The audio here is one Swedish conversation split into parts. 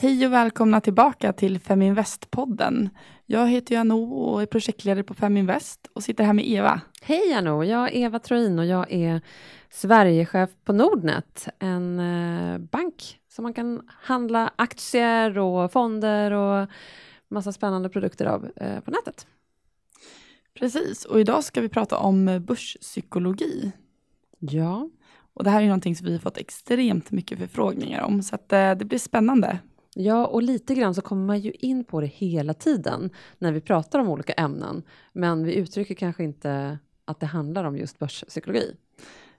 Hej och välkomna tillbaka till Feminvest-podden. Jag heter Jano och är projektledare på Feminvest och sitter här med Eva. Hej Jano, jag är Eva Troin och jag är Sverigechef på Nordnet, en eh, bank som man kan handla aktier och fonder och massa spännande produkter av eh, på nätet. Precis, och idag ska vi prata om börspsykologi. Ja. Och det här är någonting som vi har fått extremt mycket förfrågningar om, så att, eh, det blir spännande. Ja, och lite grann så kommer man ju in på det hela tiden när vi pratar om olika ämnen, men vi uttrycker kanske inte att det handlar om just börspsykologi.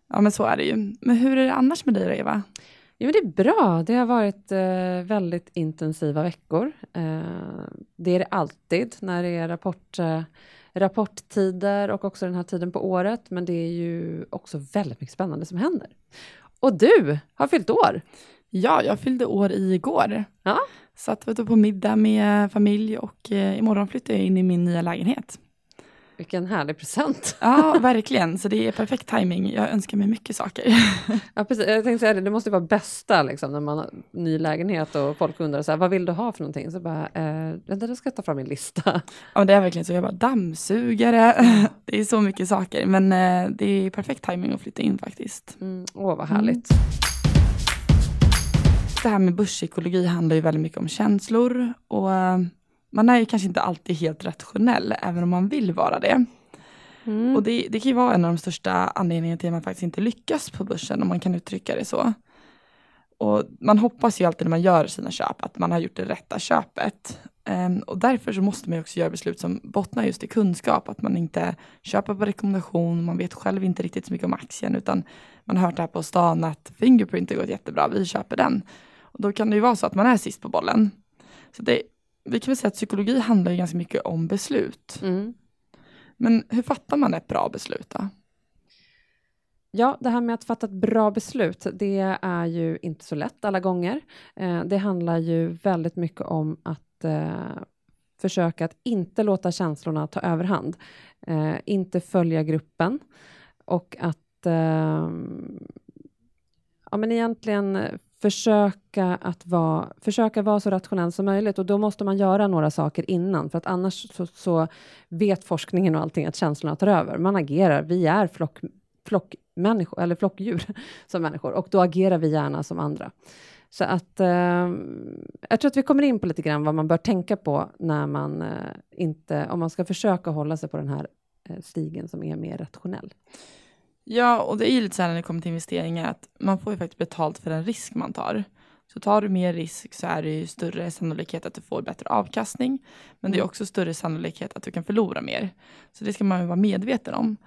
Ja, men så är det ju. Men hur är det annars med dig då, Eva? Jo, det är bra. Det har varit eh, väldigt intensiva veckor. Eh, det är det alltid när det är rapport, eh, rapporttider och också den här tiden på året. Men det är ju också väldigt mycket spännande som händer. Och du har fyllt år. Ja, jag fyllde år igår. Ja. Satt vet du, på middag med familj och eh, imorgon flyttar jag in i min nya lägenhet. Vilken härlig present. Ja, verkligen. Så det är perfekt timing. Jag önskar mig mycket saker. Ja, precis. Jag tänkte säga det, det måste vara bästa liksom, när man har ny lägenhet och folk undrar så här, vad vill du ha för någonting? Så bara, eh, vänta, jag ska ta fram min lista. Ja, det är verkligen så. Jag bara dammsugare. Det är så mycket saker. Men eh, det är perfekt timing att flytta in faktiskt. Mm, åh, vad härligt. Det här med börspsykologi handlar ju väldigt mycket om känslor och eh, man är ju kanske inte alltid helt rationell, även om man vill vara det. Mm. Och det, det kan ju vara en av de största anledningarna till att man faktiskt inte lyckas på börsen, om man kan uttrycka det så. Och man hoppas ju alltid när man gör sina köp att man har gjort det rätta köpet. Ehm, och därför så måste man ju också göra beslut som bottnar just i kunskap, att man inte köper på rekommendation, man vet själv inte riktigt så mycket om aktien, utan man har hört det här på stan att Fingerprint har gått jättebra, vi köper den. Och då kan det ju vara så att man är sist på bollen. Så det, vi kan väl säga att psykologi handlar ju ganska mycket om beslut. Mm. Men hur fattar man ett bra beslut då? Ja, det här med att fatta ett bra beslut, det är ju inte så lätt alla gånger. Eh, det handlar ju väldigt mycket om att eh, försöka att inte låta känslorna ta överhand. Eh, inte följa gruppen och att eh, ja, men egentligen försöka att vara, försöka vara så rationell som möjligt och då måste man göra några saker innan för att annars så, så vet forskningen och allting att känslorna tar över. Man agerar, vi är flock, flockmänniskor, eller flockdjur som människor och då agerar vi gärna som andra. Så att eh, jag tror att vi kommer in på lite grann vad man bör tänka på när man eh, inte, om man ska försöka hålla sig på den här eh, stigen som är mer rationell. Ja, och det är ju lite så här när det kommer till investeringar att man får ju faktiskt betalt för den risk man tar. Så tar du mer risk så är det ju större sannolikhet att du får bättre avkastning. Men det är Mm. också större sannolikhet att du kan förlora mer. Så det ska man ju vara medveten om.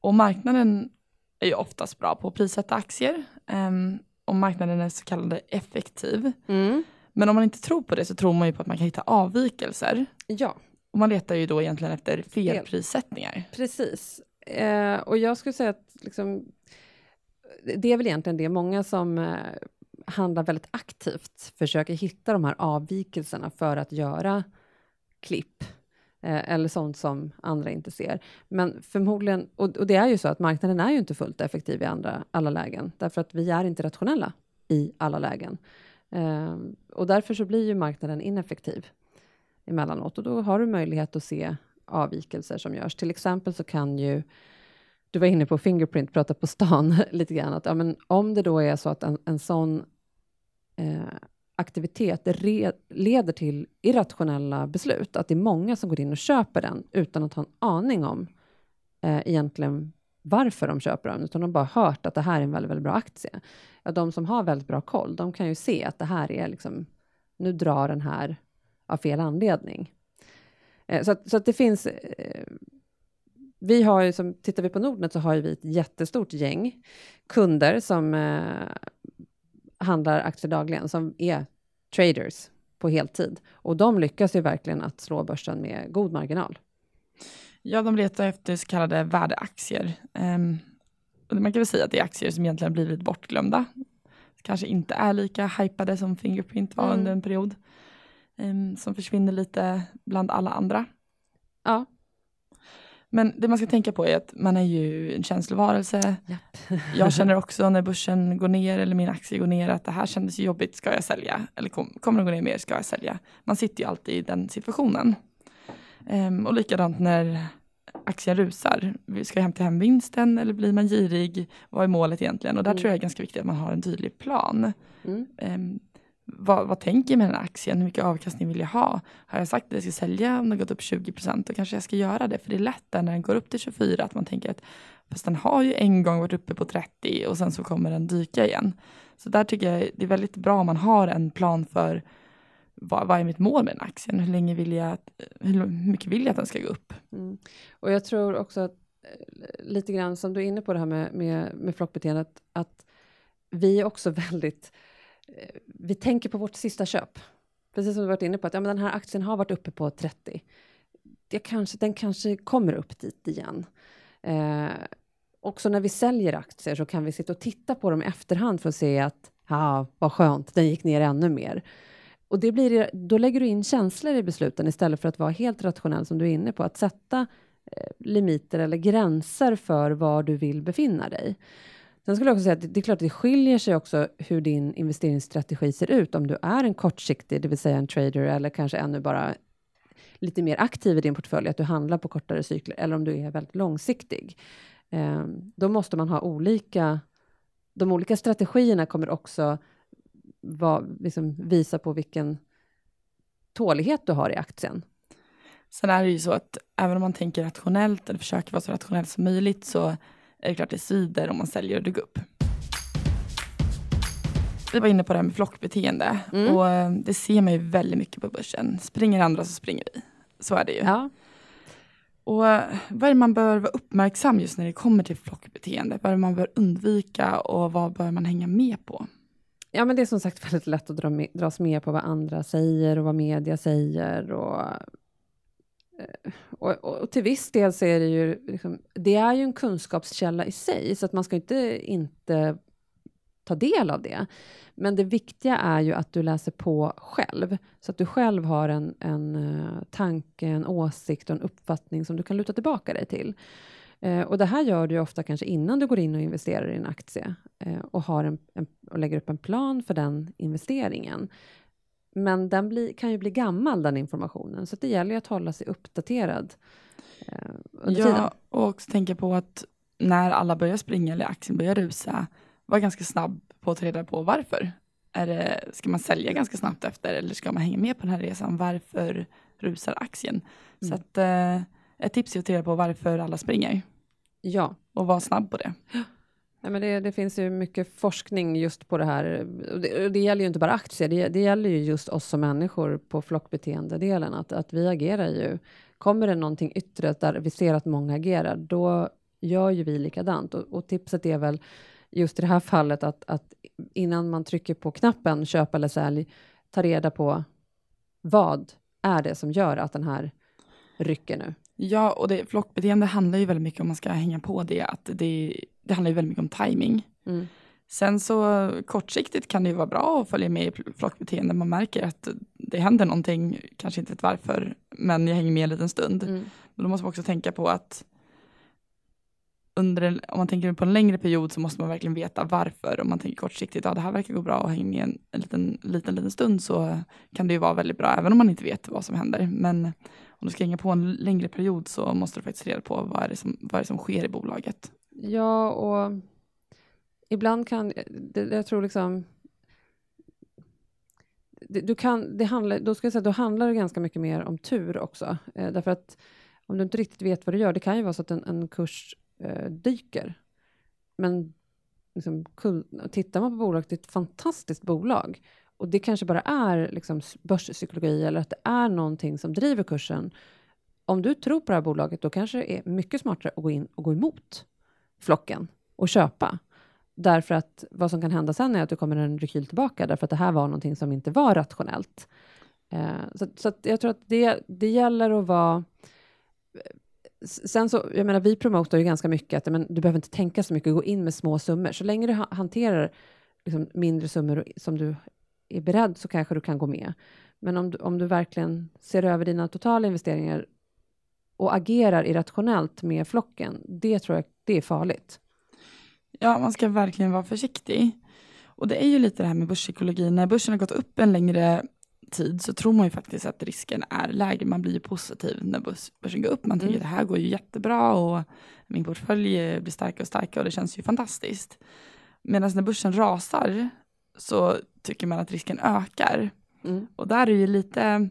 Och marknaden är ju oftast bra på att prissätta aktier. Um, och marknaden är så kallad effektiv. Men om man inte tror på det så tror man ju på att man kan hitta avvikelser. Ja, Och man letar ju då egentligen efter felprissättningar. Precis. Eh, och jag skulle säga att liksom, det är väl egentligen det många som eh, handlar väldigt aktivt försöker hitta de här avvikelserna för att göra klipp eh, eller sånt som andra inte ser. Men förmodligen, och, och det är ju så att marknaden är ju inte fullt effektiv i andra, alla lägen, därför att vi är inte rationella i alla lägen. Eh, och därför så blir ju marknaden ineffektiv emellanåt och då har du möjlighet att se avvikelser som görs. Till exempel så kan ju, du var inne på Fingerprint, prata på stan lite grann, att ja, men om det då är så att en, en sån eh, aktivitet re, leder till irrationella beslut, att det är många som går in och köper den utan att ha en aning om eh, egentligen varför de köper den, utan de har bara hört att det här är en väldigt, väldigt bra aktie. Ja, de som har väldigt bra koll, de kan ju se att det här är liksom, nu drar den här av fel anledning. Eh, Så att, så att det finns... eh, Vi har ju, som, tittar vi på Nordnet så har vi ett jättestort gäng kunder som eh, handlar aktier dagligen, som är traders på heltid. Och de lyckas ju verkligen att slå börsen med god marginal. Ja, de letar efter så kallade värdeaktier. Um, och man kan väl säga att det är aktier som egentligen blivit bortglömda. Kanske inte är lika hypade som Fingerprint var Mm. under en period. Ehm, som försvinner lite bland alla andra. Ja. Men det man ska tänka på är att man är ju en känslovarelse. Japp. Jag känner också när börsen går ner eller min aktie går ner att det här kändes jobbigt, ska jag sälja? Eller kom, kommer det gå ner mer, ska jag sälja? Man sitter ju alltid i den situationen. Um, och likadant när aktien rusar. Ska jag hämta hem vinsten eller blir man girig? Vad är målet egentligen? Och där mm. tror jag är ganska viktigt att man har en tydlig plan. Mm. Um, vad, vad tänker jag med den här aktien? Hur mycket avkastning vill jag ha? Har jag sagt att jag ska sälja om det gått upp 20 procent, då kanske jag ska göra det. För det är lätt när den går upp till 24 att man tänker att fast den har ju en gång varit uppe på 30 och sen så kommer den dyka igen. Så där tycker jag det är väldigt bra om man har en plan för vad, vad är mitt mål med den aktien? Hur länge vill jag, hur mycket vill jag att den ska gå upp? Mm. Och jag tror också att eh, lite grann som du är inne på det här med, med, med flockbeteendet, att vi är också väldigt Eh, vi tänker på vårt sista köp. Precis som du varit inne på, att ja, men den här aktien har varit uppe på 30. Det kanske, den kanske kommer upp dit igen. Eh, också när vi säljer aktier så kan vi sitta och titta på dem i efterhand för att se att ja, vad skönt, den gick ner ännu mer. Och det blir, då lägger du in känslor i besluten istället för att vara helt rationell som du är inne på, att sätta eh, limiter eller gränser för var du vill befinna dig. Sen skulle jag också säga att det är klart att det skiljer sig också hur din investeringsstrategi ser ut. Om du är en kortsiktig, det vill säga en trader, eller kanske ännu bara lite mer aktiv i din portfölj, att du handlar på kortare cykler, eller om du är väldigt långsiktig. Ehm, då måste man ha olika... De olika strategierna kommer också va, liksom visa på vilken tålighet du har i aktien. Sen är det ju så att även om man tänker rationellt eller försöker vara så rationellt som möjligt så är det klart det svider om man säljer och dugg upp. Vi var inne på det här med flockbeteende mm. och eh, det ser man ju väldigt mycket på börsen. Springer andra så springer vi. Så är det ju. Ja. Och eh, vad är det man bör vara uppmärksam just när det kommer till flockbeteende? Vad är det man bör undvika och vad bör man hänga med på? Ja, men det är som sagt väldigt lätt att dra med, dras med på vad andra säger och vad media säger och och, och, och, till viss del så är det ju, liksom, det är ju en kunskapskälla i sig, så att man ska inte, inte ta del av det. Men det viktiga är ju att du läser på själv, så att du själv har en, en uh, tanke, en åsikt och en uppfattning som du kan luta tillbaka dig till. Uh, och det här gör du ju ofta kanske innan du går in och investerar i en aktie uh, och, har en, en, och lägger upp en plan för den investeringen. Men den bli, kan ju bli gammal, den informationen, så det gäller ju att hålla sig uppdaterad eh, under ja, tiden. och också tänka på att när alla börjar springa eller aktien börjar rusa, var ganska snabb på att ta reda på varför. Är det, ska man sälja ganska snabbt efter eller ska man hänga med på den här resan? Varför rusar aktien? Mm. Så att, eh, ett tips är att ta reda på varför alla springer. Ja. Och vara snabb på det. Nej, men det, det, finns ju mycket forskning just på det här. Och det, det gäller ju inte bara aktier, det, det, gäller ju just oss som människor på flockbeteendedelen. Att, att vi agerar ju. Kommer det någonting yttre där vi ser att många agerar, då gör ju vi likadant. Och, och tipset är väl just i det här fallet att, att innan man trycker på knappen köp eller sälj, ta reda på vad är det som gör att den här rycker nu? Ja, och det, flockbeteende handlar ju väldigt mycket om man ska hänga på det, att det, det handlar ju väldigt mycket om timing. Mm. Sen så kortsiktigt kan det ju vara bra att följa med i flockbeteende. Man märker att det händer någonting, kanske inte ett varför, men jag hänger med en liten stund. Mm. Men då måste man också tänka på att under om man tänker på en längre period så måste man verkligen veta varför. Om man tänker kortsiktigt, ja det här verkar gå bra och hänger med en, en liten, liten, liten stund så kan det ju vara väldigt bra, även om man inte vet vad som händer. Men om du ska hänga på en längre period så måste du faktiskt reda på vad är det som, vad är det som sker i bolaget. Ja, och ibland kan, det, jag tror liksom, det, du kan, det handlar, då ska jag säga, då handlar det ganska mycket mer om tur också. Eh, därför att om du inte riktigt vet vad du gör, det kan ju vara så att en, en kurs eh, dyker. Men liksom, tittar man på bolaget, det är ett fantastiskt bolag. Och det kanske bara är liksom, börspsykologi eller att det är någonting som driver kursen. Om du tror på det här bolaget, då kanske det är mycket smartare att gå in och gå emot flocken och köpa. Därför att vad som kan hända sen är att du kommer en rekyl tillbaka, därför att det här var någonting som inte var rationellt. Eh, så så jag tror att det, det gäller att vara eh, Sen så, jag menar, vi promotar ju ganska mycket att men, du behöver inte tänka så mycket, gå in med små summor. Så länge du hanterar liksom, mindre summor som du är beredd så kanske du kan gå med. Men om du, om du verkligen ser över dina totala investeringar och agerar irrationellt med flocken, det tror jag det är farligt. Ja, man ska verkligen vara försiktig. Och det är ju lite det här med börspsykologi, när börsen har gått upp en längre tid så tror man ju faktiskt att risken är lägre. Man blir ju positiv när börsen går upp. Man tänker mm. att det här går ju jättebra och min portfölj blir starkare och starkare och det känns ju fantastiskt. Medan när börsen rasar så tycker man att risken ökar. Mm. Och där är ju lite,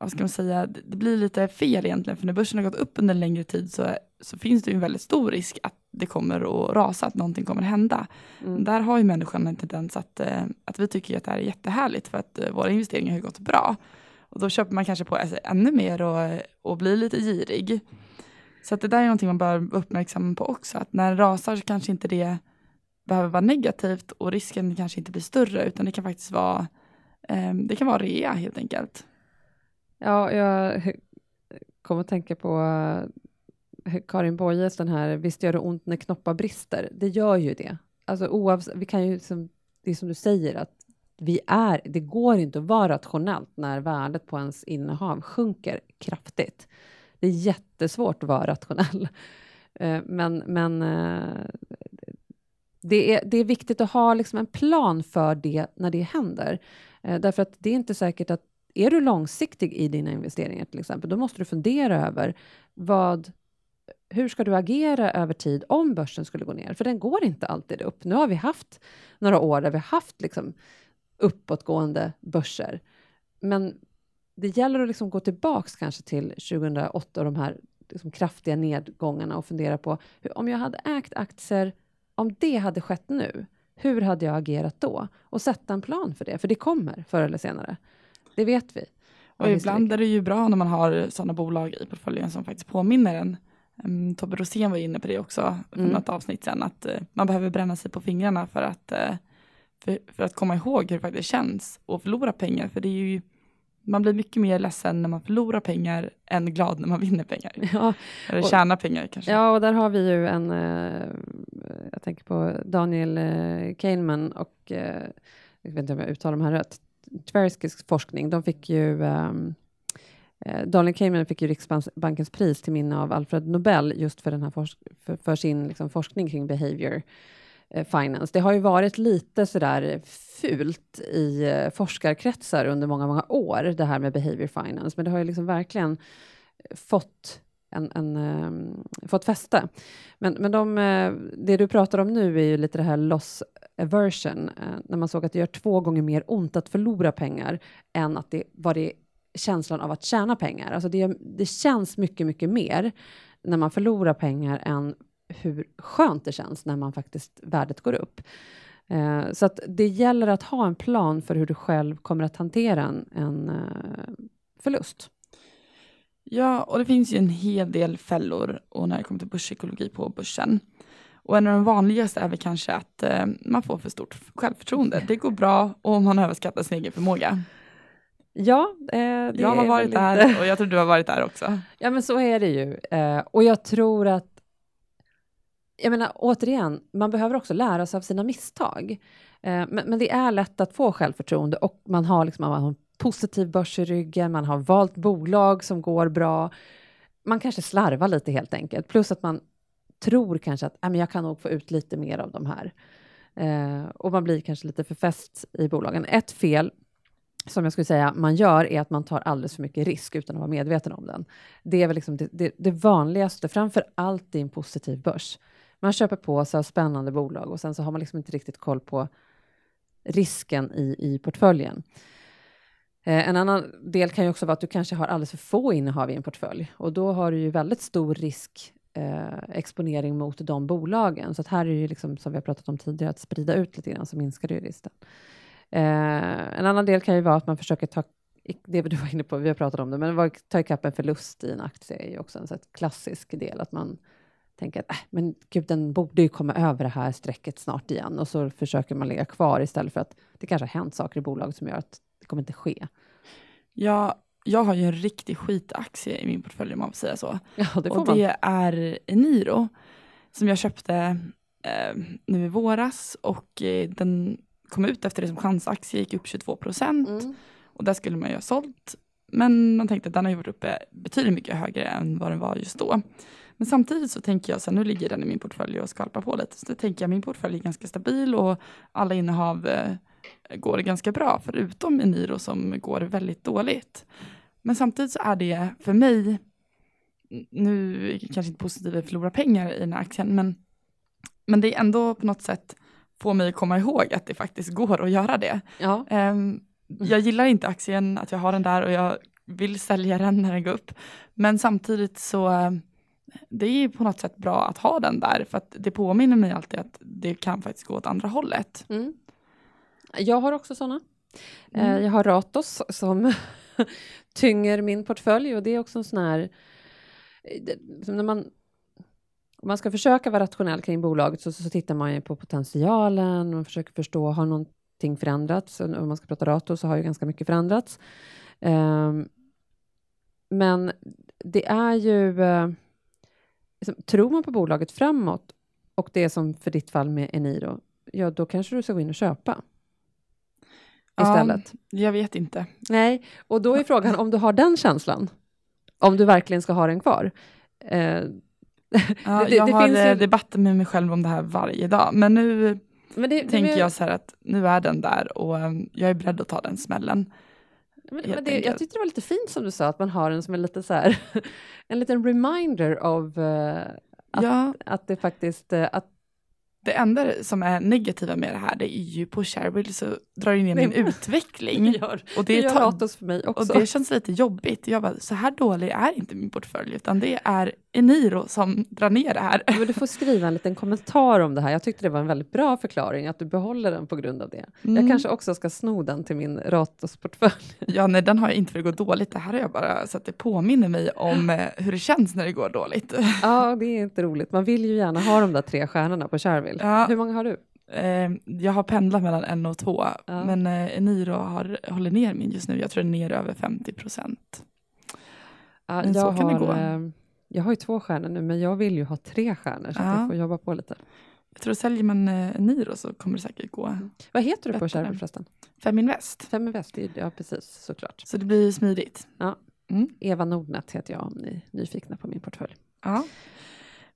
vad ska man säga, det blir lite fel egentligen, för när börsen har gått upp under en längre tid så, så finns det ju en väldigt stor risk att det kommer att rasa, att någonting kommer att hända. Mm. Där har ju människan en tendens att, eh, att vi tycker att det här är jättehärligt för att eh, våra investeringar har gått bra. Och då köper man kanske på sig ännu mer och, och blir lite girig. Så att det där är någonting man bör uppmärksamma på också, att när det rasar så kanske inte det behöver vara negativt och risken kanske inte blir större utan det kan faktiskt vara eh, det kan vara rea helt enkelt. Ja, jag kommer att tänka på eh, Karin Boyes, den här Visst gör det ont när knoppar brister. Det gör ju det. Alltså oavsett, vi kan ju, liksom, det är som du säger, att vi är, det går inte att vara rationellt när värdet på ens innehav sjunker kraftigt. Det är jättesvårt att vara rationell. Eh, men, men eh, det är, det är viktigt att ha liksom en plan för det när det händer. Därför att det är inte säkert att är du långsiktig i dina investeringar till exempel, då måste du fundera över vad, hur ska du agera över tid om börsen skulle gå ner? För den går inte alltid upp. Nu har vi haft några år där vi haft liksom uppåtgående börser. Men det gäller att liksom gå tillbaks kanske till 2008 och de här liksom kraftiga nedgångarna och fundera på hur, om jag hade ägt aktier om det hade skett nu, hur hade jag agerat då? Och sätta en plan för det, för det kommer förr eller senare. Det vet vi. Och ibland är det ju bra när man har sådana bolag i portföljen som faktiskt påminner en. Um, Tobbe Rosén var inne på det också för mm. något avsnitt sen, att uh, man behöver bränna sig på fingrarna för att, uh, för, för, att komma ihåg hur det faktiskt känns att förlora pengar. För det är ju man blir mycket mer ledsen när man förlorar pengar än glad när man vinner pengar. Ja, Eller tjänar pengar kanske. Ja, och där har vi ju en, eh, jag tänker på Daniel eh, Kahneman och, eh, jag vet inte om jag uttalar de här rätt, Tverskysk forskning, de fick ju um, Daniel Kahneman fick ju Riksbankens pris till minne av Alfred Nobel just för, den här för, för, sin liksom, forskning kring behavior Eh, finance. Det har ju varit lite sådär fult i eh, forskarkretsar under många, många år, det här med behavior finance, men det har ju liksom verkligen fått en, en, um, fått fäste. Men, men de, eh, det du pratar om nu är ju lite det här loss aversion, eh, när man såg att det gör två gånger mer ont att förlora pengar än att det var det känslan av att tjäna pengar. Alltså det, det känns mycket, mycket mer när man förlorar pengar än hur skönt det känns när man faktiskt värdet går upp. Eh, så att det gäller att ha en plan för hur du själv kommer att hantera en, en eh, förlust. Ja, och det finns ju en hel del fällor och när det kommer till börspsykologi på börsen. Och en av de vanligaste är väl kanske att eh, man får för stort självförtroende. Det går bra och man överskattar sin egen förmåga. Ja, eh, jag har varit där och jag tror du har varit där också. Ja, men så är det ju. Eh, och jag tror att jag menar återigen, man behöver också lära sig av sina misstag. Eh, men, men, det är lätt att få självförtroende och man har, liksom, man har en positiv börs i ryggen, man har valt bolag som går bra. Man kanske slarvar lite helt enkelt, plus att man tror kanske att äh, men jag kan nog få ut lite mer av de här. Eh, och man blir kanske lite för fäst i bolagen. Ett fel som jag skulle säga man gör är att man tar alldeles för mycket risk utan att vara medveten om den. Det är väl liksom det, det, det vanligaste, framför allt i en positiv börs. Man köper på sig av spännande bolag och sen så har man liksom inte riktigt koll på risken i, i portföljen. Eh, en annan del kan ju också vara att du kanske har alldeles för få innehav i en portfölj och då har du ju väldigt stor risk eh, exponering mot de bolagen. Så att här är det ju liksom, som vi har pratat om tidigare, att sprida ut lite grann så minskar det ju risken. Eh, en annan del kan ju vara att man försöker ta det du var inne på, vi har pratat om det, men ta ikapp en förlust i en aktie är ju också en så klassisk del, att man tänker att äh, men gud, den borde ju komma över det här strecket snart igen och så försöker man ligga kvar istället för att det kanske har hänt saker i bolaget som gör att det kommer inte ske. Ja, jag har ju en riktig skitaktie i min portfölj om man får säga så. Ja, det och man. det är Eniro som jag köpte eh, nu i våras och eh, den kom ut efter det som chansaktie gick upp 22 procent. Mm. Och där skulle man ju ha sålt. Men man tänkte att den har ju varit uppe betydligt mycket högre än vad den var just då. Men samtidigt så tänker jag så här, nu ligger den i min portfölj och skvalpar på lite. Så då tänker jag min portfölj är ganska stabil och alla innehav eh, går ganska bra, förutom Eniro som går väldigt dåligt. Men samtidigt så är det för mig, nu kanske inte positivt att förlora pengar i den här aktien, men, men det är ändå på något sätt få mig att komma ihåg att det faktiskt går att göra det. Ja. Um, jag gillar inte aktien, att jag har den där och jag vill sälja den när den går upp. Men samtidigt så ehm, det är på något sätt bra att ha den där för att det påminner mig alltid att det kan faktiskt gå åt andra hållet. Mm. Jag har också sådana. Eh, Mm. Jag har Ratos som tynger min portfölj och det är också en sån här... eh, när man, om man ska försöka vara rationell kring bolaget så, så tittar man ju på potentialen och försöker förstå, har någonting förändrats? Om man ska prata Ratos så har ju ganska mycket förändrats. Ehm, men det är ju... eh, liksom, tror man på bolaget framåt och det som för ditt fall med Eniro, ja då kanske du ska gå in och köpa istället. Ja, jag vet inte. Nej, och då är frågan om du har den känslan, om du verkligen ska ha den kvar. Eh, Ja, Det- det- jag det har finns ju- eh, debatter med mig själv om det här varje dag. Men nu men det, tänker men- jag så här att nu är den där och um, jag är beredd att ta den smällen. Men, men det, jag tyckte det var lite fint som du sa, att man har en som är lite så här, en liten reminder av eh, Att- Ja, att det faktiskt, eh, att det enda som är negativa med det här det är ju på Sharewill så drar det ner min utveckling. gör, Och det det, gör tar, Ratos för mig och också. det känns lite jobbigt. Jag bara, så här dålig är inte min portfölj utan det är Eniro som drar ner det här. Men du får skriva en liten kommentar om det här. Jag tyckte det var en väldigt bra förklaring, att du behåller den på grund av det. Jag Mm. kanske också ska sno den till min Ratos-portfölj. Ja, nej, den har jag inte för det går dåligt. Det här har jag bara så att det påminner mig om eh, hur det känns när det går dåligt. Ja, det är inte roligt. Man vill ju gärna ha de där tre stjärnorna på Shareville. Ja. Hur många har du? Eh, jag har pendlat mellan en och två, Ja. men eh, Eniro har, håller ner min just nu. Jag tror den är ner över 50 procent. Ja, Men så kan det gå. eh, jag har ju två stjärnor nu, men jag vill ju ha tre stjärnor, så Ja. jag får jobba på lite. Jag tror säljer man eh, Eniro så kommer det säkert gå. Vad heter du på. Shareville förresten? Feminvest. Feminvest, ja precis, såklart. Så det blir smidigt. Eva Nordnet heter jag om ni är nyfikna på min portfölj. Ja.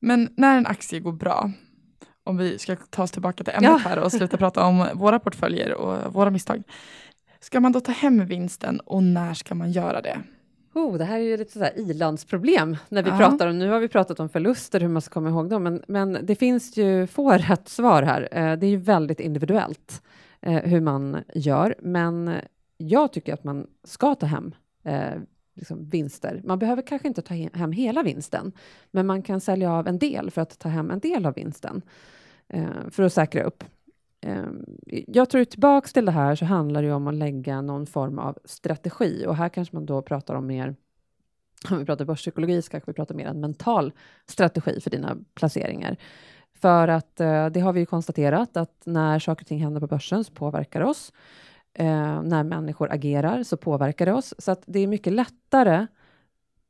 Men när en aktie går bra, om vi ska ta oss tillbaka till ämnet Ja. här och sluta prata om våra portföljer och våra misstag. Ska man då ta hem vinsten och när ska man göra det? Oh, det här är ju lite sådär ilandsproblem när vi Ja. pratar om, nu har vi pratat om förluster, hur man ska komma ihåg dem, men, men det finns ju få rätt svar här. Eh, det är ju väldigt individuellt eh, hur man gör, men jag tycker att man ska ta hem eh, liksom vinster. Man behöver kanske inte ta hem hela vinsten, men man kan sälja av en del för att ta hem en del av vinsten eh, för att säkra upp. Eh, Jag tror tillbaks till det här så handlar det ju om att lägga någon form av strategi och här kanske man då pratar om mer om vi pratar börspsykologi så kanske vi pratar mer en mental strategi för dina placeringar. För att eh, det har vi ju konstaterat att när saker och ting händer på börsen så påverkar det oss. Eh, när människor agerar så påverkar det oss. Så att det är mycket lättare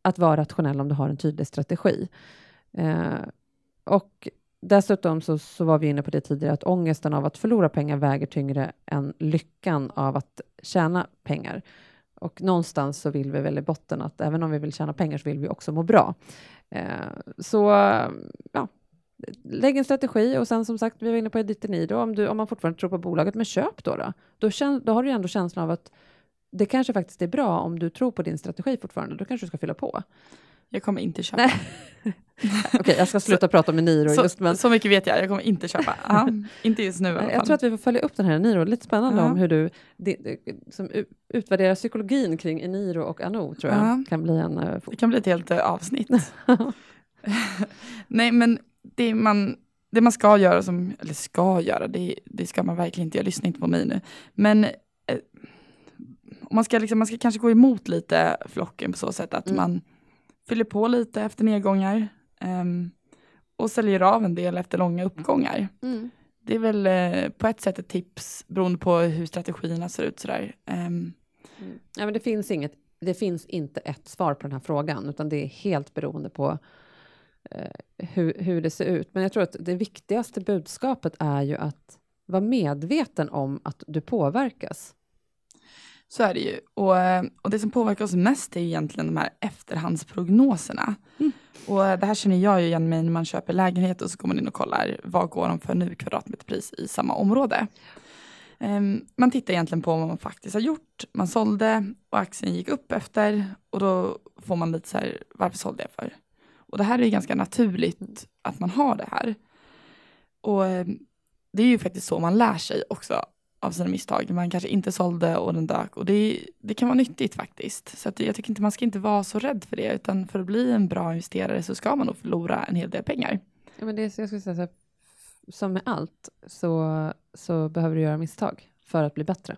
att vara rationell om du har en tydlig strategi. Eh, och dessutom så, så var vi inne på det tidigare att ångesten av att förlora pengar väger tyngre än lyckan av att tjäna pengar. Och någonstans så vill vi väl i botten att även om vi vill tjäna pengar så vill vi också må bra. Eh, så ja, lägg en strategi och sen som sagt, vi var inne på Editini då, om, du, om man fortfarande tror på bolaget, men köp då. Då, då, kän, då har du ju ändå känslan av att det kanske faktiskt är bra om du tror på din strategi fortfarande, då kanske du ska fylla på. Jag kommer inte köpa. Nej. Okej, jag ska sluta prata med Niro Så, just, men så mycket vet jag, jag kommer inte köpa. Ja, inte just nu i alla fall. jag tror att vi får följa upp den här Niro. Lite spännande Ja. om hur du det, det, som utvärderar psykologin kring Eniro och Ano, tror jag Ja. kan bli en... eh, Det kan bli ett helt eh, avsnitt. Nej, men det man, det man ska göra, som, eller ska göra, det, det ska man verkligen inte göra, lyssna inte på mig nu. Men eh, man, ska liksom, man ska kanske gå emot lite flocken på så sätt att Mm. man fyller på lite efter nedgångar ehm, och säljer av en del efter långa uppgångar. Mm. Det är väl eh, på ett sätt ett tips beroende på hur strategierna ser ut. Sådär. Ehm, Mm. Ja, men det, finns inget, det finns inte ett svar på den här frågan, utan det är helt beroende på eh, hur, hur det ser ut. Men jag tror att det viktigaste budskapet är ju att vara medveten om att du påverkas. Så är det ju. Och, eh, och det som påverkar oss mest är egentligen de här efterhandsprognoserna. Mm. Och eh, det här känner jag ju igen mig när man köper lägenhet och så går man in och kollar vad går de för nu kvadratmeterpris i samma område. Um, man tittar egentligen på vad man faktiskt har gjort. Man sålde och aktien gick upp efter och då får man lite så här, varför sålde jag för? Och det här är ganska naturligt att man har det här. Och um, det är ju faktiskt så man lär sig också av sina misstag. Man kanske inte sålde och den dök och det, det kan vara nyttigt faktiskt. Så jag tycker inte man ska inte vara så rädd för det utan för att bli en bra investerare så ska man nog förlora en hel del pengar. Ja, men det, jag skulle säga så här, som med allt så, så behöver du göra misstag för att bli bättre.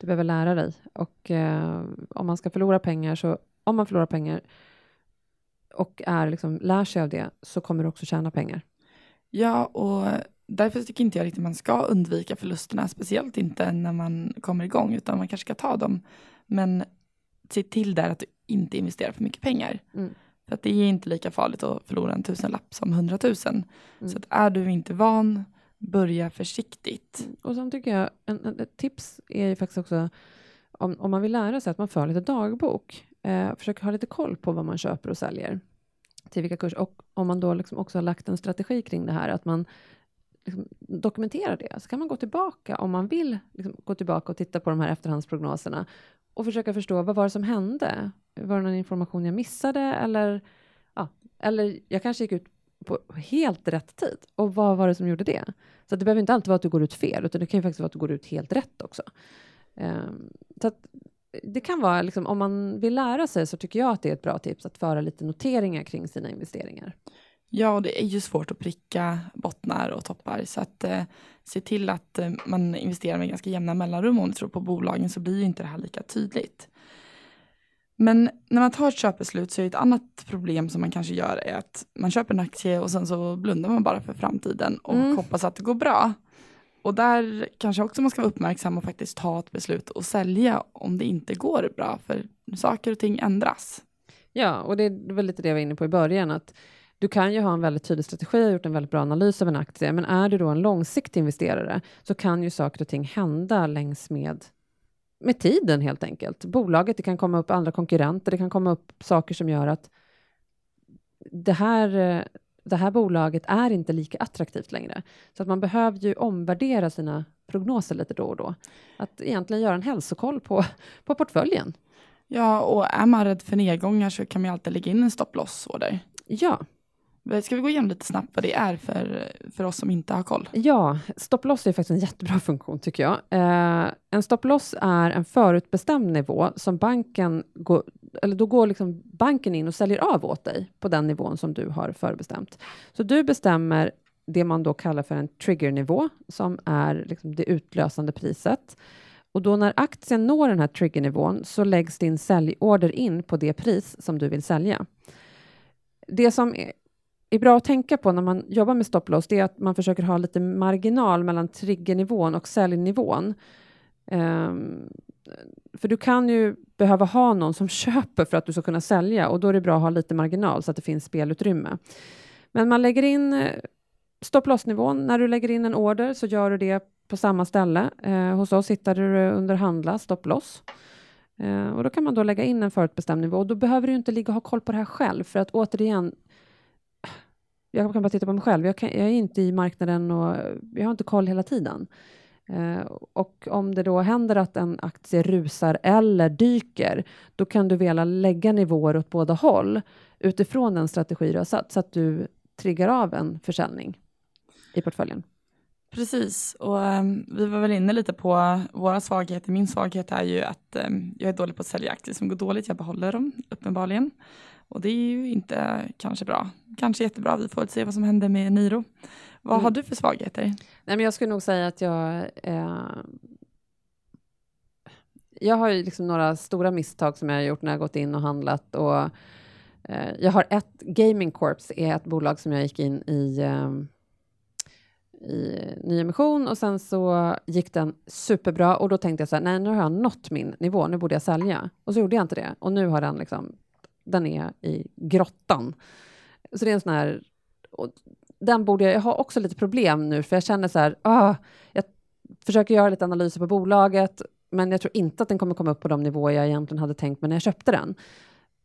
Du behöver lära dig och eh, om man ska förlora pengar så om man förlorar pengar och är liksom, lär sig av det så kommer du också tjäna pengar. Ja, och därför tycker inte jag riktigt man ska undvika förlusterna, speciellt inte när man kommer igång, utan man kanske ska ta dem. Men se till där att du inte investerar för mycket pengar. Mm. För att det är inte lika farligt att förlora en tusenlapp som hundratusen. Mm. Så att är du inte van, börja försiktigt. Mm. Och sen tycker jag, en, en, ett tips är ju faktiskt också om, om man vill lära sig att man för lite dagbok. Eh, försök ha lite koll på vad man köper och säljer. Till vilka kurser. Och om man då liksom också har lagt en strategi kring det här, att man liksom dokumenterar det. Så kan man gå tillbaka, om man vill liksom gå tillbaka och titta på de här efterhandsprognoserna och försöka förstå vad var det som hände? Var det någon information jag missade? Eller, ja, eller jag kanske gick ut på helt rätt tid. Och vad var det som gjorde det? Så det behöver inte alltid vara att du går ut fel, utan det kan ju faktiskt vara att du går ut helt rätt också. Um, så att det kan vara, liksom, om man vill lära sig så tycker jag att det är ett bra tips att föra lite noteringar kring sina investeringar. Ja, det är ju svårt att pricka bottnar och toppar så att eh, se till att eh, man investerar med ganska jämna mellanrum om du tror på bolagen så blir ju inte det här lika tydligt. Men när man tar ett köpbeslut så är ett annat problem som man kanske gör är att man köper en aktie och sen så blundar man bara för framtiden och mm. hoppas att det går bra. Och där kanske också man ska vara uppmärksam och faktiskt ta ett beslut och sälja om det inte går bra, för saker och ting ändras. Ja, och det är väl lite det jag var inne på i början, att du kan ju ha en väldigt tydlig strategi och gjort en väldigt bra analys av en aktie, men är du då en långsiktig investerare så kan ju saker och ting hända längs med med tiden helt enkelt. Bolaget, det kan komma upp andra konkurrenter, det kan komma upp saker som gör att det här, eh, det här bolaget är inte lika attraktivt längre. Så att man behöver ju omvärdera sina prognoser lite då och då. Att egentligen göra en hälsokoll på, på portföljen. Ja, och är man rädd för nedgångar så kan man ju alltid lägga in en stopploss-order. Ja, Eh, ska vi gå igenom lite snabbt vad det är för, för oss som inte har koll? Ja, stopploss är faktiskt en jättebra funktion tycker jag. Eh, en stopploss är en förutbestämd nivå som banken går, eller då går liksom banken in och säljer av åt dig på den nivån som du har förbestämt. Så du bestämmer det man då kallar för en triggernivå som är liksom det utlösande priset. Och då när aktien når den här triggernivån så läggs din säljorder in på det pris som du vill sälja. Det som är bra att tänka på när man jobbar med stopploss, det är att man försöker ha lite marginal mellan triggernivån och säljnivån. Um, för du kan ju behöva ha någon som köper för att du ska kunna sälja och då är det bra att ha lite marginal så att det finns spelutrymme. Men man lägger in eh, stopplossnivån. När du lägger in en order så gör du det på samma ställe. Eh, hos oss hittar du under handla, stopploss. Eh, och då kan man då lägga in en förutbestämd nivå och då behöver du inte ligga och ha koll på det här själv för att återigen, jag kan bara titta på mig själv. Jag, kan, jag, är inte i marknaden och jag har inte koll hela tiden. Eh, och om det då händer att en aktie rusar eller dyker, då kan du vilja lägga nivåer åt båda håll utifrån den strategi du har satt, så att du triggar av en försäljning i portföljen. Precis, och um, vi var väl inne lite på våra svagheter. Min svaghet är ju att um, jag är dålig på att sälja aktier som går dåligt. Jag behåller dem uppenbarligen. Och det är ju inte kanske bra. Kanske jättebra. Vi får se vad som händer med Niro. Vad mm. har du för svagheter? Nej, men jag skulle nog säga att jag eh, jag har ju liksom några stora misstag som jag har gjort när jag gått in och handlat och eh, jag har ett, Gaming Corps är ett bolag som jag gick in i eh, i nyemission och sen så gick den superbra och då tänkte jag så här, nej nu har jag nått min nivå, nu borde jag sälja. Och så gjorde jag inte det och nu har den liksom den är i grottan. Så det är en sån här... den borde jag, jag har också lite problem nu, för jag känner så här, ah, jag försöker göra lite analyser på bolaget men jag tror inte att den kommer komma upp på de nivåer jag egentligen hade tänkt mig när jag köpte den.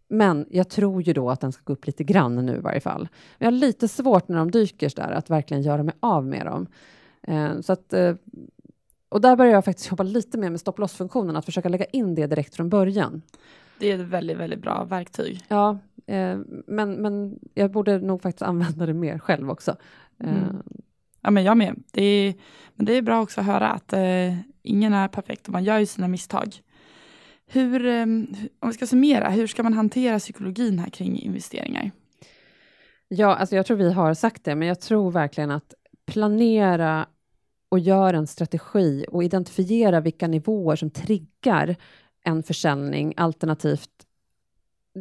Men jag tror ju då att den ska gå upp lite grann nu i varje fall. Men jag har lite svårt när de dyker där att verkligen göra mig av med dem. Eh, så att, eh, och där börjar jag faktiskt jobba lite mer med stopp loss-funktionen, att försöka lägga in det direkt från början. Det är ett väldigt, väldigt bra verktyg. Ja, eh, men, men jag borde nog faktiskt använda det mer själv också. Eh, Mm. Ja, men jag med. Det är, men det är bra också att höra att eh, ingen är perfekt och man gör ju sina misstag. Hur, eh, om vi ska summera, hur ska man hantera psykologin här kring investeringar? Ja, alltså jag tror vi har sagt det, men jag tror verkligen att planera och göra en strategi och identifiera vilka nivåer som triggar en försäljning, alternativt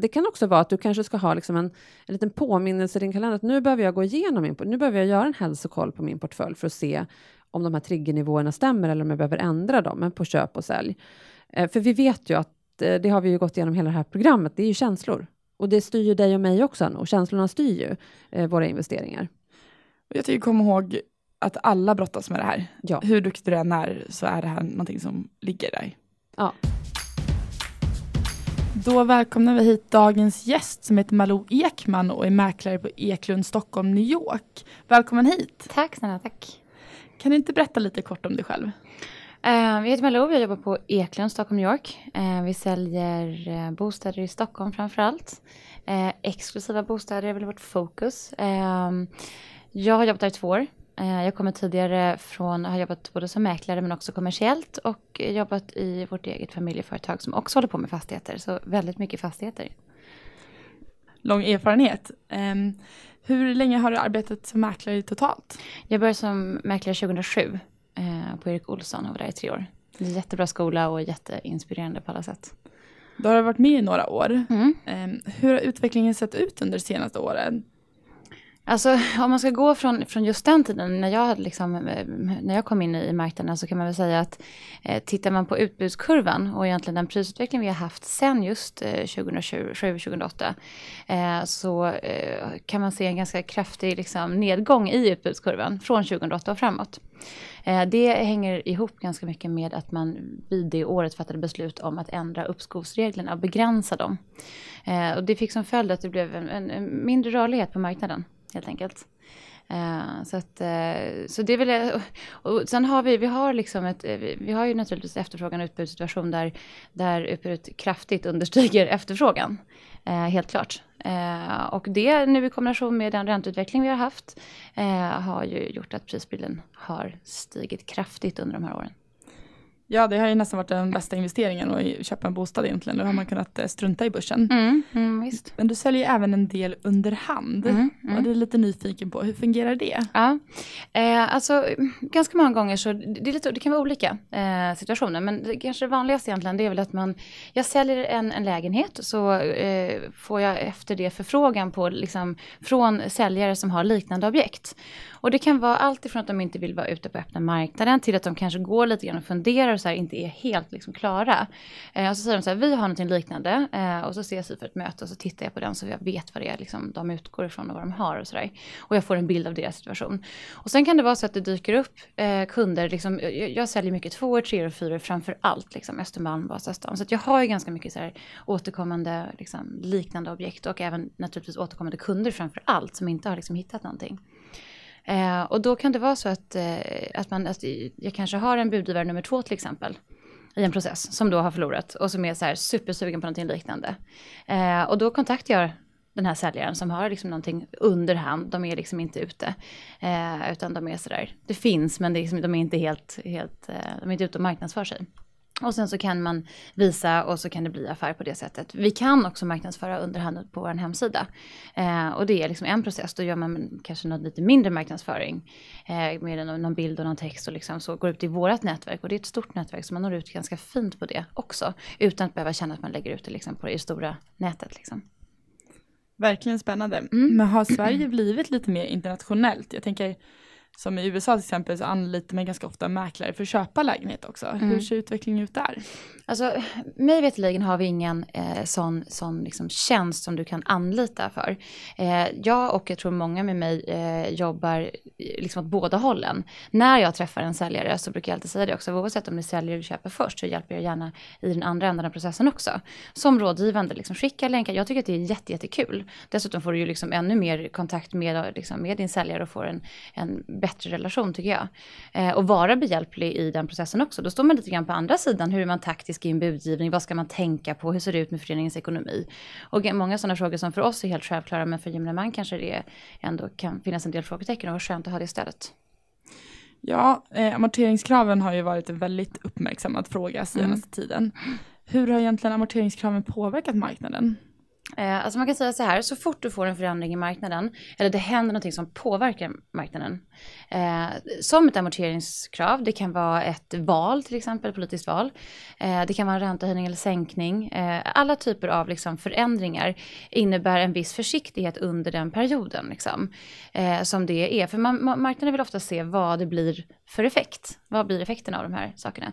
det kan också vara att du kanske ska ha liksom en, en liten påminnelse i din kalender att nu behöver jag gå igenom min, nu behöver jag göra en hälsokoll på min portfölj för att se om de här triggernivåerna stämmer eller om jag behöver ändra dem, men på köp och sälj. Eh, för vi vet ju att, eh, det har vi ju gått igenom hela det här programmet, det är ju känslor. Och det styr ju dig och mig också, och känslorna styr ju eh, våra investeringar. Jag tycker kom ihåg att alla brottas med det här. Ja. Hur duktig du än är så är det här någonting som ligger där. Ja. Då välkomnar vi hit dagens gäst som heter Malou Ekman och är mäklare på Eklund Stockholm, New York. Välkommen hit! Tack snälla, tack. Kan du inte berätta lite kort om dig själv? Jag heter Malou, jag jobbar på Eklund, Stockholm, New York. Eh, vi säljer eh, bostäder i Stockholm framför allt. Eh, exklusiva bostäder är väl vårt fokus. Jag har jobbat där i två år. Eh, jag kommer tidigare från, har jobbat både som mäklare men också kommersiellt och jobbat i vårt eget familjeföretag som också håller på med fastigheter. Så väldigt mycket fastigheter. Lång erfarenhet. Ehm, hur länge har du arbetat som mäklare totalt? Jag började som mäklare 2007 eh, på Erik Olsson och var där i tre år. Jättebra skola och jätteinspirerande på alla sätt. Då har du varit med i några år. Mm. Ehm, hur har utvecklingen sett ut under de senaste åren? Alltså om man ska gå från, från just den tiden när jag, liksom, eh, när jag kom in i marknaden så kan man väl säga att eh, tittar man på utbudskurvan och egentligen den prisutveckling vi har haft sen just eh, 2007-2008 eh, så eh, kan man se en ganska kraftig liksom, nedgång i utbudskurvan från 2008 och framåt. Eh, det hänger ihop ganska mycket med att man vid det året fattade beslut om att ändra uppskovsreglerna och begränsa dem. Eh, och det fick som följd att det blev en, en mindre rörlighet på marknaden helt enkelt. Uh, så, att, uh, så det vill jag, och sen har vi, vi har liksom ett, eh, vi, vi har ju naturligtvis efterfrågan och utbudssituation där, där utbudet kraftigt understiger efterfrågan. helt klart. och det nu i kombination med den ränteutveckling vi har haft har ju gjort att prisbilden har stigit kraftigt under de här åren. Ja, det har ju nästan varit den bästa investeringen att köpa en bostad egentligen. Då har man kunnat eh, strunta i börsen. Mm, mm. Men du säljer även en del under hand. Mm, mm. Och det är lite nyfiken på, hur fungerar det? Ja, eh, alltså ganska många gånger så, det, är lite, det kan vara olika eh, situationer, men det kanske det vanligaste egentligen det är väl att man, jag säljer en, en lägenhet så eh, får jag efter det förfrågan på, liksom, från säljare som har liknande objekt. Och det kan vara allt ifrån att de inte vill vara ute på öppna marknaden till att de kanske går lite grann och funderar och så här, inte är helt liksom klara. Eh, och så säger de så här, vi har någonting liknande eh, och så ses vi för ett möte och så tittar jag på den så jag vet vad det är liksom, de utgår ifrån och vad de har och sådär. Och jag får en bild av deras situation. Och sen kan det vara så att det dyker upp eh, kunder, liksom, jag, jag säljer mycket tvåor, treor och fyror framför allt, liksom, Östermalm, Vasastan. Så att jag har ju ganska mycket så här, återkommande liksom, liknande objekt och även naturligtvis återkommande kunder framför allt som inte har liksom, hittat någonting. Eh, och då kan det vara så att, eh, att, man, att jag kanske har en budgivare nummer två till exempel i en process som då har förlorat och som är så här supersugen på någonting liknande. Eh, och då kontaktar jag den här säljaren som har liksom någonting under hand. De är liksom inte ute. Eh, utan de är sådär, det finns men det är liksom, de är inte helt, helt eh, de är inte ute och marknadsför sig. Och sen så kan man visa och så kan det bli affär på det sättet. Vi kan också marknadsföra underhand på vår hemsida. Eh, och det är liksom en process. Då gör man kanske något lite mindre marknadsföring. Eh, med någon, någon bild och någon text och liksom så går ut i vårt nätverk. Och det är ett stort nätverk så man når ut ganska fint på det också. Utan att behöva känna att man lägger ut det liksom på det stora nätet. Liksom. Verkligen spännande. Mm. Men har Sverige blivit lite mer internationellt? Jag tänker, Som i USA till exempel så anlitar man ganska ofta mäklare för att köpa lägenhet också. Mm. Hur ser utvecklingen ut där? Alltså, mig veterligen har vi ingen eh, sån, sån liksom tjänst som du kan anlita för. Eh, jag och jag tror många med mig eh, jobbar eh, liksom åt båda hållen. När jag träffar en säljare så brukar jag alltid säga det också, oavsett om är säljare eller köper först så hjälper jag gärna i den andra änden av processen också. Som rådgivande, liksom, skicka länkar. Jag tycker att det är jätte, jättekul. Dessutom får du ju liksom ännu mer kontakt med, liksom, med din säljare och får en, en bättre relation tycker jag. Eh, och vara behjälplig i den processen också. Då står man lite grann på andra sidan, hur är man taktisk i en budgivning, vad ska man tänka på, hur ser det ut med föreningens ekonomi? Och många sådana frågor som för oss är helt självklara, men för gemene man kanske det ändå kan finnas en del frågetecken och vad skönt att ha det istället. Ja, eh, amorteringskraven har ju varit en väldigt uppmärksammad fråga senaste tiden. Hur har egentligen amorteringskraven påverkat marknaden? Eh, alltså man kan säga så här, så fort du får en förändring i marknaden, eller det händer någonting som påverkar marknaden, eh, som ett amorteringskrav, det kan vara ett val till exempel, politiskt val, eh, det kan vara en räntehöjning eller sänkning, eh, alla typer av liksom, förändringar innebär en viss försiktighet under den perioden liksom, eh, som det är. För man, marknaden vill ofta se vad det blir för effekt. Vad blir effekten av de här sakerna?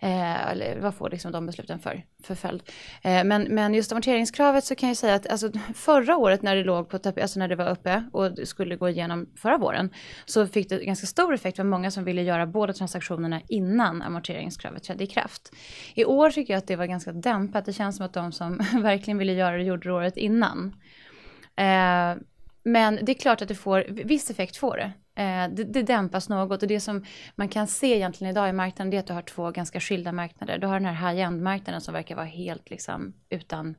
Eh, eller vad får liksom de besluten för, för följd? Eh, men, men just amorteringskravet så kan jag säga att alltså, förra året när det låg på alltså när det var uppe och skulle gå igenom förra våren så fick det ganska stor effekt för många som ville göra båda transaktionerna innan amorteringskravet trädde i kraft. I år tycker jag att det var ganska dämpat. Det känns som att de som verkligen ville göra det gjorde det året innan. Eh, men det är klart att det får, viss effekt får det. Eh, det, det dämpas något och det som man kan se egentligen idag i marknaden det är att du har två ganska skilda marknader. Du har den här high-end marknaden som verkar vara helt liksom utan,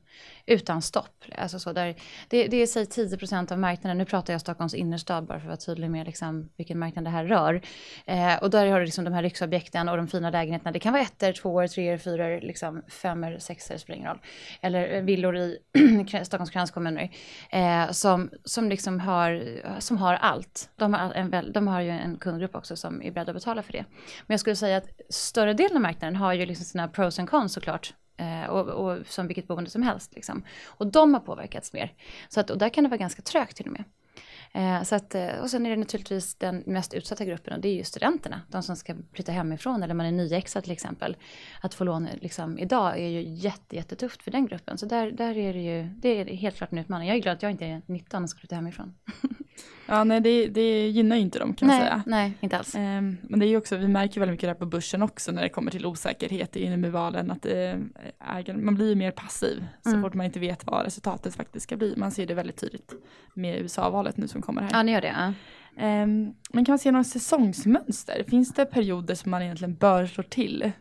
utan stopp. Alltså så där, det, det är säg 10% av marknaden, nu pratar jag Stockholms innerstad bara för att vara tydlig med liksom vilken marknad det här rör. Eh, och där har du liksom de här lyxobjekten och de fina lägenheterna. Det kan vara ettor, tvåor, treor, fyror, liksom femmor, sexor, spelar ingen roll. Eller eh, villor i Stockholms kranskommuner eh, som, som liksom har, som har allt. De har en de har ju en kundgrupp också som är beredda att betala för det. Men jag skulle säga att större delen av marknaden har ju liksom sina pros and cons såklart. Eh, och, och, som vilket boende som helst. Liksom. Och de har påverkats mer. Så att, och där kan det vara ganska trögt till och med. Eh, så att, eh, och sen är det naturligtvis den mest utsatta gruppen och det är ju studenterna. De som ska flytta hemifrån eller man är nyexad till exempel. Att få lån liksom, idag är ju jätte, jättetufft för den gruppen. Så där, där är det ju, det är helt klart en utmaning. Jag är glad att jag inte är 19 och ska flytta hemifrån. Ja, nej, det, det gynnar ju inte dem kan nej, man säga. Nej, inte alls. Um, men det är ju också, vi märker väldigt mycket det här på börsen också när det kommer till osäkerhet i valen att det, äger, man blir mer passiv så Mm. fort man inte vet vad resultatet faktiskt ska bli. Man ser det väldigt tydligt med USA-valet nu som kommer här. Ja, ni gör det. Ja. Um, men kan man se några säsongsmönster? Finns det perioder som man egentligen bör slå till?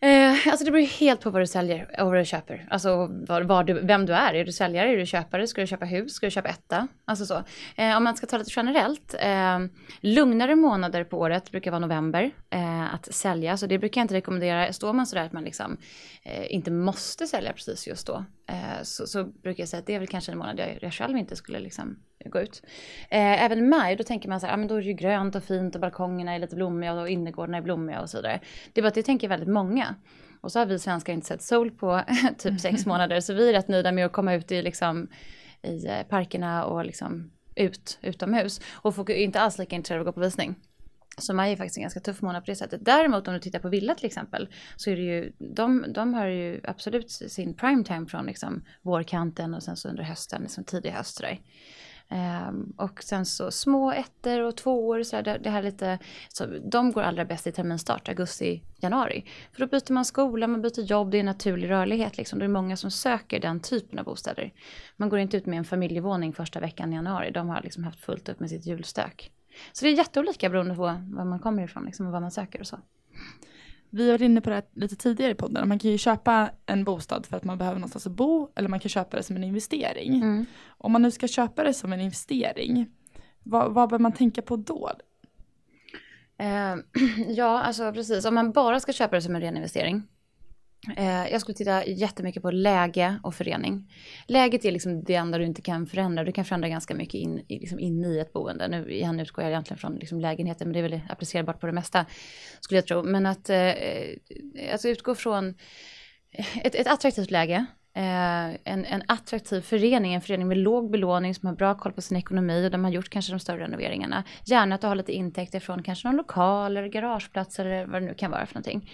Eh, alltså det beror helt på vad du säljer och vad du köper. Alltså var, var du, vem du är. Är du säljare? Är du köpare? Ska du köpa hus? Ska du köpa etta? Alltså så. Eh, om man ska ta lite generellt. Eh, lugnare månader på året brukar vara november eh, att sälja. Så det brukar jag inte rekommendera. Står man sådär att man liksom eh, inte måste sälja precis just då. Eh, så, så brukar jag säga att det är väl kanske en månad jag, jag själv inte skulle liksom gå ut. Eh, även i maj, då tänker man så här, ah, men då är det ju grönt och fint och balkongerna är lite blommiga och innergårdarna är blommiga och så vidare. Det är bara att det tänker väldigt många. Och så har vi svenskar inte sett sol på typ sex månader, så vi är rätt nöjda med att komma ut i, liksom, i eh, parkerna och liksom ut utomhus. Och folk är inte alls lika intresserade av att gå på visning. Så maj är faktiskt en ganska tuff månad på det sättet. Däremot om du tittar på villa till exempel så är det ju, de, de har ju absolut sin prime time från liksom vårkanten och sen så under hösten, liksom tidig höst sådär. Um, och sen så små ettor och tvåor, så det, det här lite, så de går allra bäst i terminstart, augusti, januari. För då byter man skola, man byter jobb, det är en naturlig rörlighet liksom. Det är många som söker den typen av bostäder. Man går inte ut med en familjevåning första veckan i januari, de har liksom haft fullt upp med sitt julstök. Så det är jätteolika beroende på var man kommer ifrån liksom, och vad man söker och så. Vi varit inne på det lite tidigare i podden. Man kan ju köpa en bostad för att man behöver någonstans att bo eller man kan köpa det som en investering. Mm. Om man nu ska köpa det som en investering, vad, vad bör man tänka på då? Eh, ja, alltså precis. Om man bara ska köpa det som en ren investering. Eh, jag skulle titta jättemycket på läge och förening. Läget är liksom det enda du inte kan förändra. Du kan förändra ganska mycket in, i- liksom in i ett boende. Nu igen utgår jag egentligen från liksom lägenheten, men det är väl applicerbart på det mesta, skulle jag tro. Men att eh, alltså utgå från ett, ett attraktivt läge. Eh, en, en attraktiv förening, en förening med låg belåning som har bra koll på sin ekonomi och de har gjort kanske de större renoveringarna. Gärna att du har lite intäkter från kanske någon lokal eller garageplats eller vad det nu kan vara för någonting.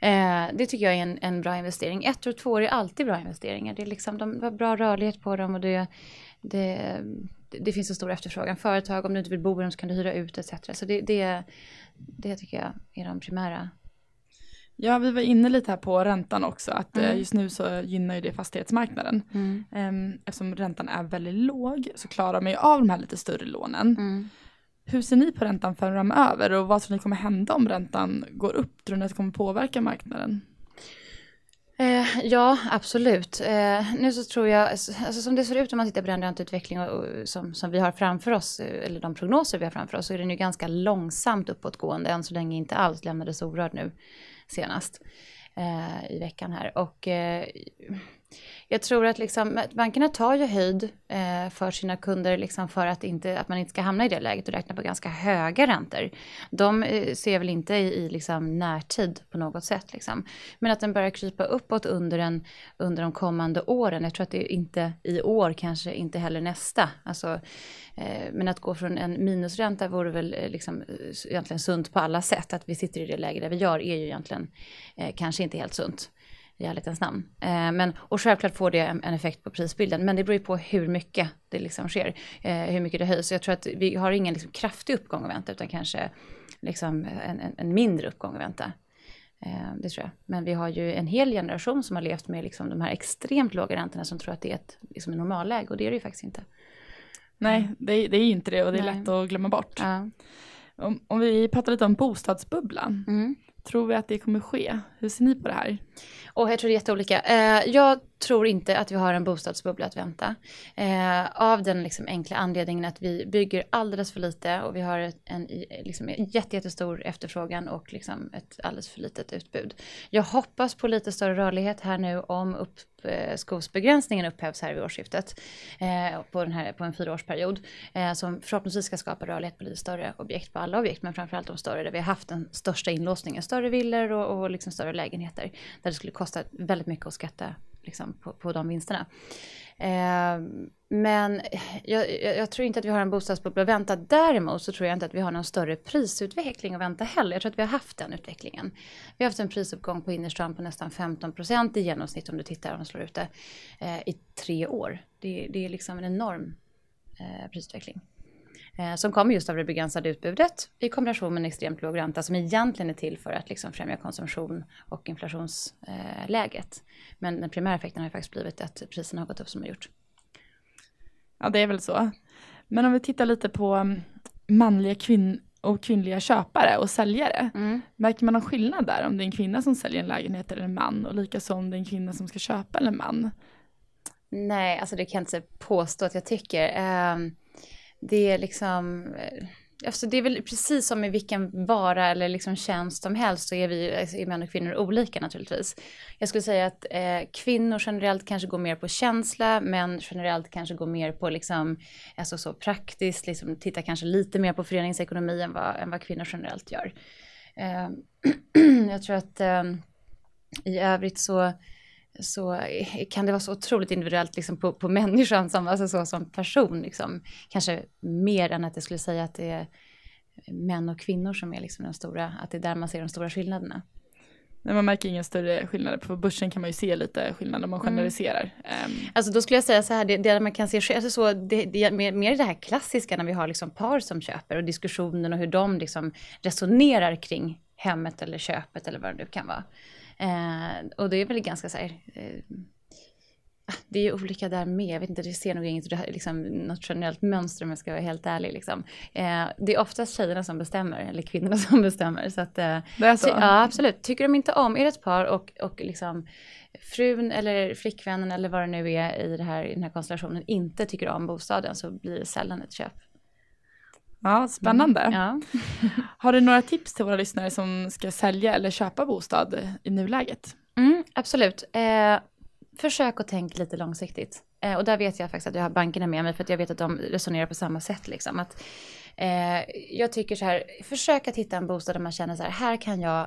Eh, det tycker jag är en, en bra investering. Ett och två år är alltid bra investeringar. Det är liksom, de har bra rörlighet på dem och det, det, det finns en stor efterfrågan. Företag, om du inte vill bo i dem så kan du hyra ut etc. Så det, det, det tycker jag är de primära Ja, vi var inne lite här på räntan också, att eh, mm. just nu så gynnar ju det fastighetsmarknaden. Mm. Ehm, eftersom räntan är väldigt låg så klarar man ju av de här lite större lånen. Mm. Hur ser ni på räntan framöver och vad tror ni kommer hända om räntan går upp? Tror ni att det kommer påverka marknaden? Eh, ja, absolut. Eh, nu så tror jag, alltså, som det ser ut om man tittar på den ränteutveckling och, och, som, som vi har framför oss, eh, eller de prognoser vi har framför oss, så är den ju ganska långsamt uppåtgående, än så länge inte alls lämnades orörd nu senast eh, i veckan här. Och eh, jag tror att liksom, bankerna tar ju höjd eh, för sina kunder liksom för att, inte, att man inte ska hamna i det läget och räkna på ganska höga räntor. De eh, ser väl inte i, i liksom närtid på något sätt. Liksom. Men att den börjar krypa uppåt under, en, under de kommande åren. Jag tror att det är inte i år, kanske inte heller nästa. Alltså, eh, men att gå från en minusränta vore väl eh, liksom, egentligen sunt på alla sätt. Att vi sitter i det läge där vi gör är ju egentligen eh, kanske inte helt sunt i ärlighetens namn. Eh, men, och självklart får det en, en, effekt på prisbilden, men det beror ju på hur mycket det liksom sker, eh, hur mycket det höjs. Så jag tror att vi har ingen liksom, kraftig uppgång att vänta, utan kanske liksom, en, en, en mindre uppgång att vänta. Eh, det tror jag. Men vi har ju en hel generation som har levt med liksom, de här extremt låga räntorna som tror att det är ett liksom, normalläge, och det är det ju faktiskt inte. Nej, det, det är inte det och det är Nej. lätt att glömma bort. Ja. Om, om, vi pratar lite om bostadsbubblan, mm tror vi att det kommer ske? Hur ser ni på det här? Och jag tror det är jätteolika. Eh, jag tror inte att vi har en bostadsbubbla att vänta. Eh, av den liksom enkla anledningen att vi bygger alldeles för lite och vi har en, liksom en liksom, jättestor efterfrågan och liksom ett alldeles för litet utbud. Jag hoppas på lite större rörlighet här nu om uppskovsbegränsningen eh, upphävs här vid årsskiftet eh, på, den här, på en fyraårsperiod eh, som förhoppningsvis ska skapa rörlighet på lite större objekt, på alla objekt, men framförallt de större där vi har haft den största inlåsningen, större villor och, och liksom större lägenheter där det skulle kosta väldigt mycket att skatta liksom, på, på de vinsterna. Eh, men jag, jag, tror inte att vi har en bostadsbubbla att vänta. Däremot så tror jag inte att vi har någon större prisutveckling att vänta heller. Jag tror att vi har haft den utvecklingen. Vi har haft en prisuppgång på innerstan på nästan 15 procent i genomsnitt om du tittar och slår ut det eh, i tre år. Det, det, är liksom en enorm eh, prisutveckling. Eh, som kommer just av det begränsade utbudet i kombination med en extremt låg ränta som egentligen är till för att liksom främja konsumtion och inflationsläget. Men den primära effekten har faktiskt blivit att priserna har gått upp som de har gjort. Ja, det är väl så. Men om vi tittar lite på mm, manliga kvinn och kvinnliga köpare och säljare. Mm. Märker man någon skillnad där om det är en kvinna som säljer en lägenhet eller en man och likaså om det är en kvinna som ska köpa eller en man? Nej, alltså det kan jag inte påstå att jag tycker. Um, det är liksom, eh, alltså det är väl precis som i vilken vara eller liksom tjänst som helst så är vi alltså är män och kvinnor olika naturligtvis. Jag skulle säga att eh, kvinnor generellt kanske går mer på känsla, män generellt kanske går mer på liksom, alltså så praktiskt, liksom tittar kanske lite mer på föreningsekonomi än vad, än vad kvinnor generellt gör. Eh, jag tror att eh, i övrigt så så kan det vara så otroligt individuellt liksom på, på människan som, alltså så, som person. Liksom. Kanske mer än att jag skulle säga att det är män och kvinnor som är liksom den stora, att det är där man ser de stora skillnaderna. Nej, man märker inga större skillnader. På börsen kan man ju se lite skillnader om man mm. generaliserar. Mm. Alltså då skulle jag säga så här, det, det man kan se, alltså så, det, det, mer, mer det här klassiska när vi har liksom par som köper och diskussionen och hur de liksom resonerar kring hemmet eller köpet eller vad det nu kan vara. Eh, och det är väl ganska så här, eh, ah, det är ju olika där med, jag vet inte, det ser nog inget liksom, något generellt mönster om jag ska vara helt ärlig. Liksom. Eh, det är oftast tjejerna som bestämmer, eller kvinnorna som bestämmer. Så att, eh, det är så? Ja, absolut. Tycker de inte om, är det ett par och, och liksom frun eller flickvännen eller vad det nu är i, det här, i den här konstellationen inte tycker om bostaden så blir det sällan ett köp. Ja, spännande. Mm, ja. Har du några tips till våra lyssnare som ska sälja eller köpa bostad i nuläget? Mm, absolut. Eh, försök att tänka lite långsiktigt. Eh, och där vet jag faktiskt att jag har bankerna med mig för att jag vet att de resonerar på samma sätt. Liksom. Att, eh, jag tycker så här, försök att hitta en bostad där man känner så här, här kan jag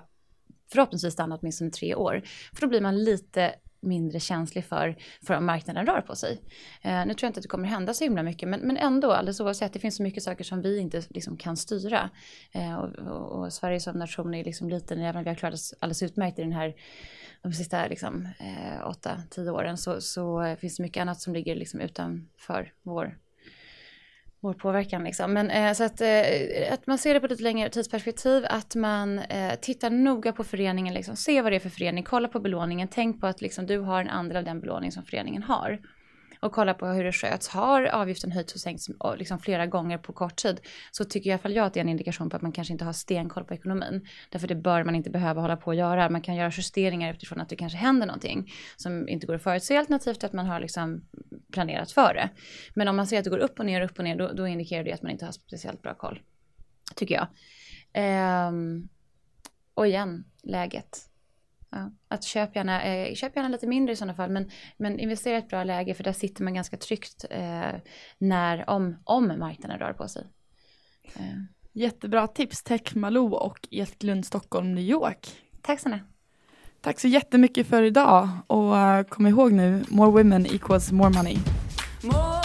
förhoppningsvis stanna åtminstone tre år. För då blir man lite mindre känslig för, för om marknaden rör på sig. Eh, nu tror jag inte att det kommer hända så himla mycket men, men ändå alldeles oavsett det finns så mycket saker som vi inte liksom, kan styra. Eh, och, och, och, Sverige som nation är liksom liten även om vi har klarat oss alldeles utmärkt i den här de sista liksom, eh, 8-10 åren så, så finns det mycket annat som ligger liksom, utanför vår vår påverkan. Liksom. Men, eh, så att, eh, att man ser det på lite längre tidsperspektiv, att man eh, tittar noga på föreningen, liksom, se vad det är för förening, kolla på belåningen, tänk på att liksom, du har en andel av den belåning som föreningen har och kollar på hur det sköts. Har avgiften höjts och sänkts liksom flera gånger på kort tid så tycker i alla fall jag att det är en indikation på att man kanske inte har stenkoll på ekonomin. Därför det bör man inte behöva hålla på att göra. Man kan göra justeringar utifrån att det kanske händer någonting som inte går att förutse alternativt att man har liksom planerat för det. Men om man ser att det går upp och ner, upp och ner, då, då indikerar det att man inte har speciellt bra koll. Tycker jag. Ehm, och igen, läget. Ja, att köp gärna, eh, köp gärna lite mindre i sådana fall, men, men investera i ett bra läge för där sitter man ganska tryggt eh, när, om, om marknaden rör på sig. Eh. Jättebra tips, Tech Malou och Esklund Stockholm, New York. Tack Sanna. Tack så jättemycket för idag och uh, kom ihåg nu, more women equals more money. More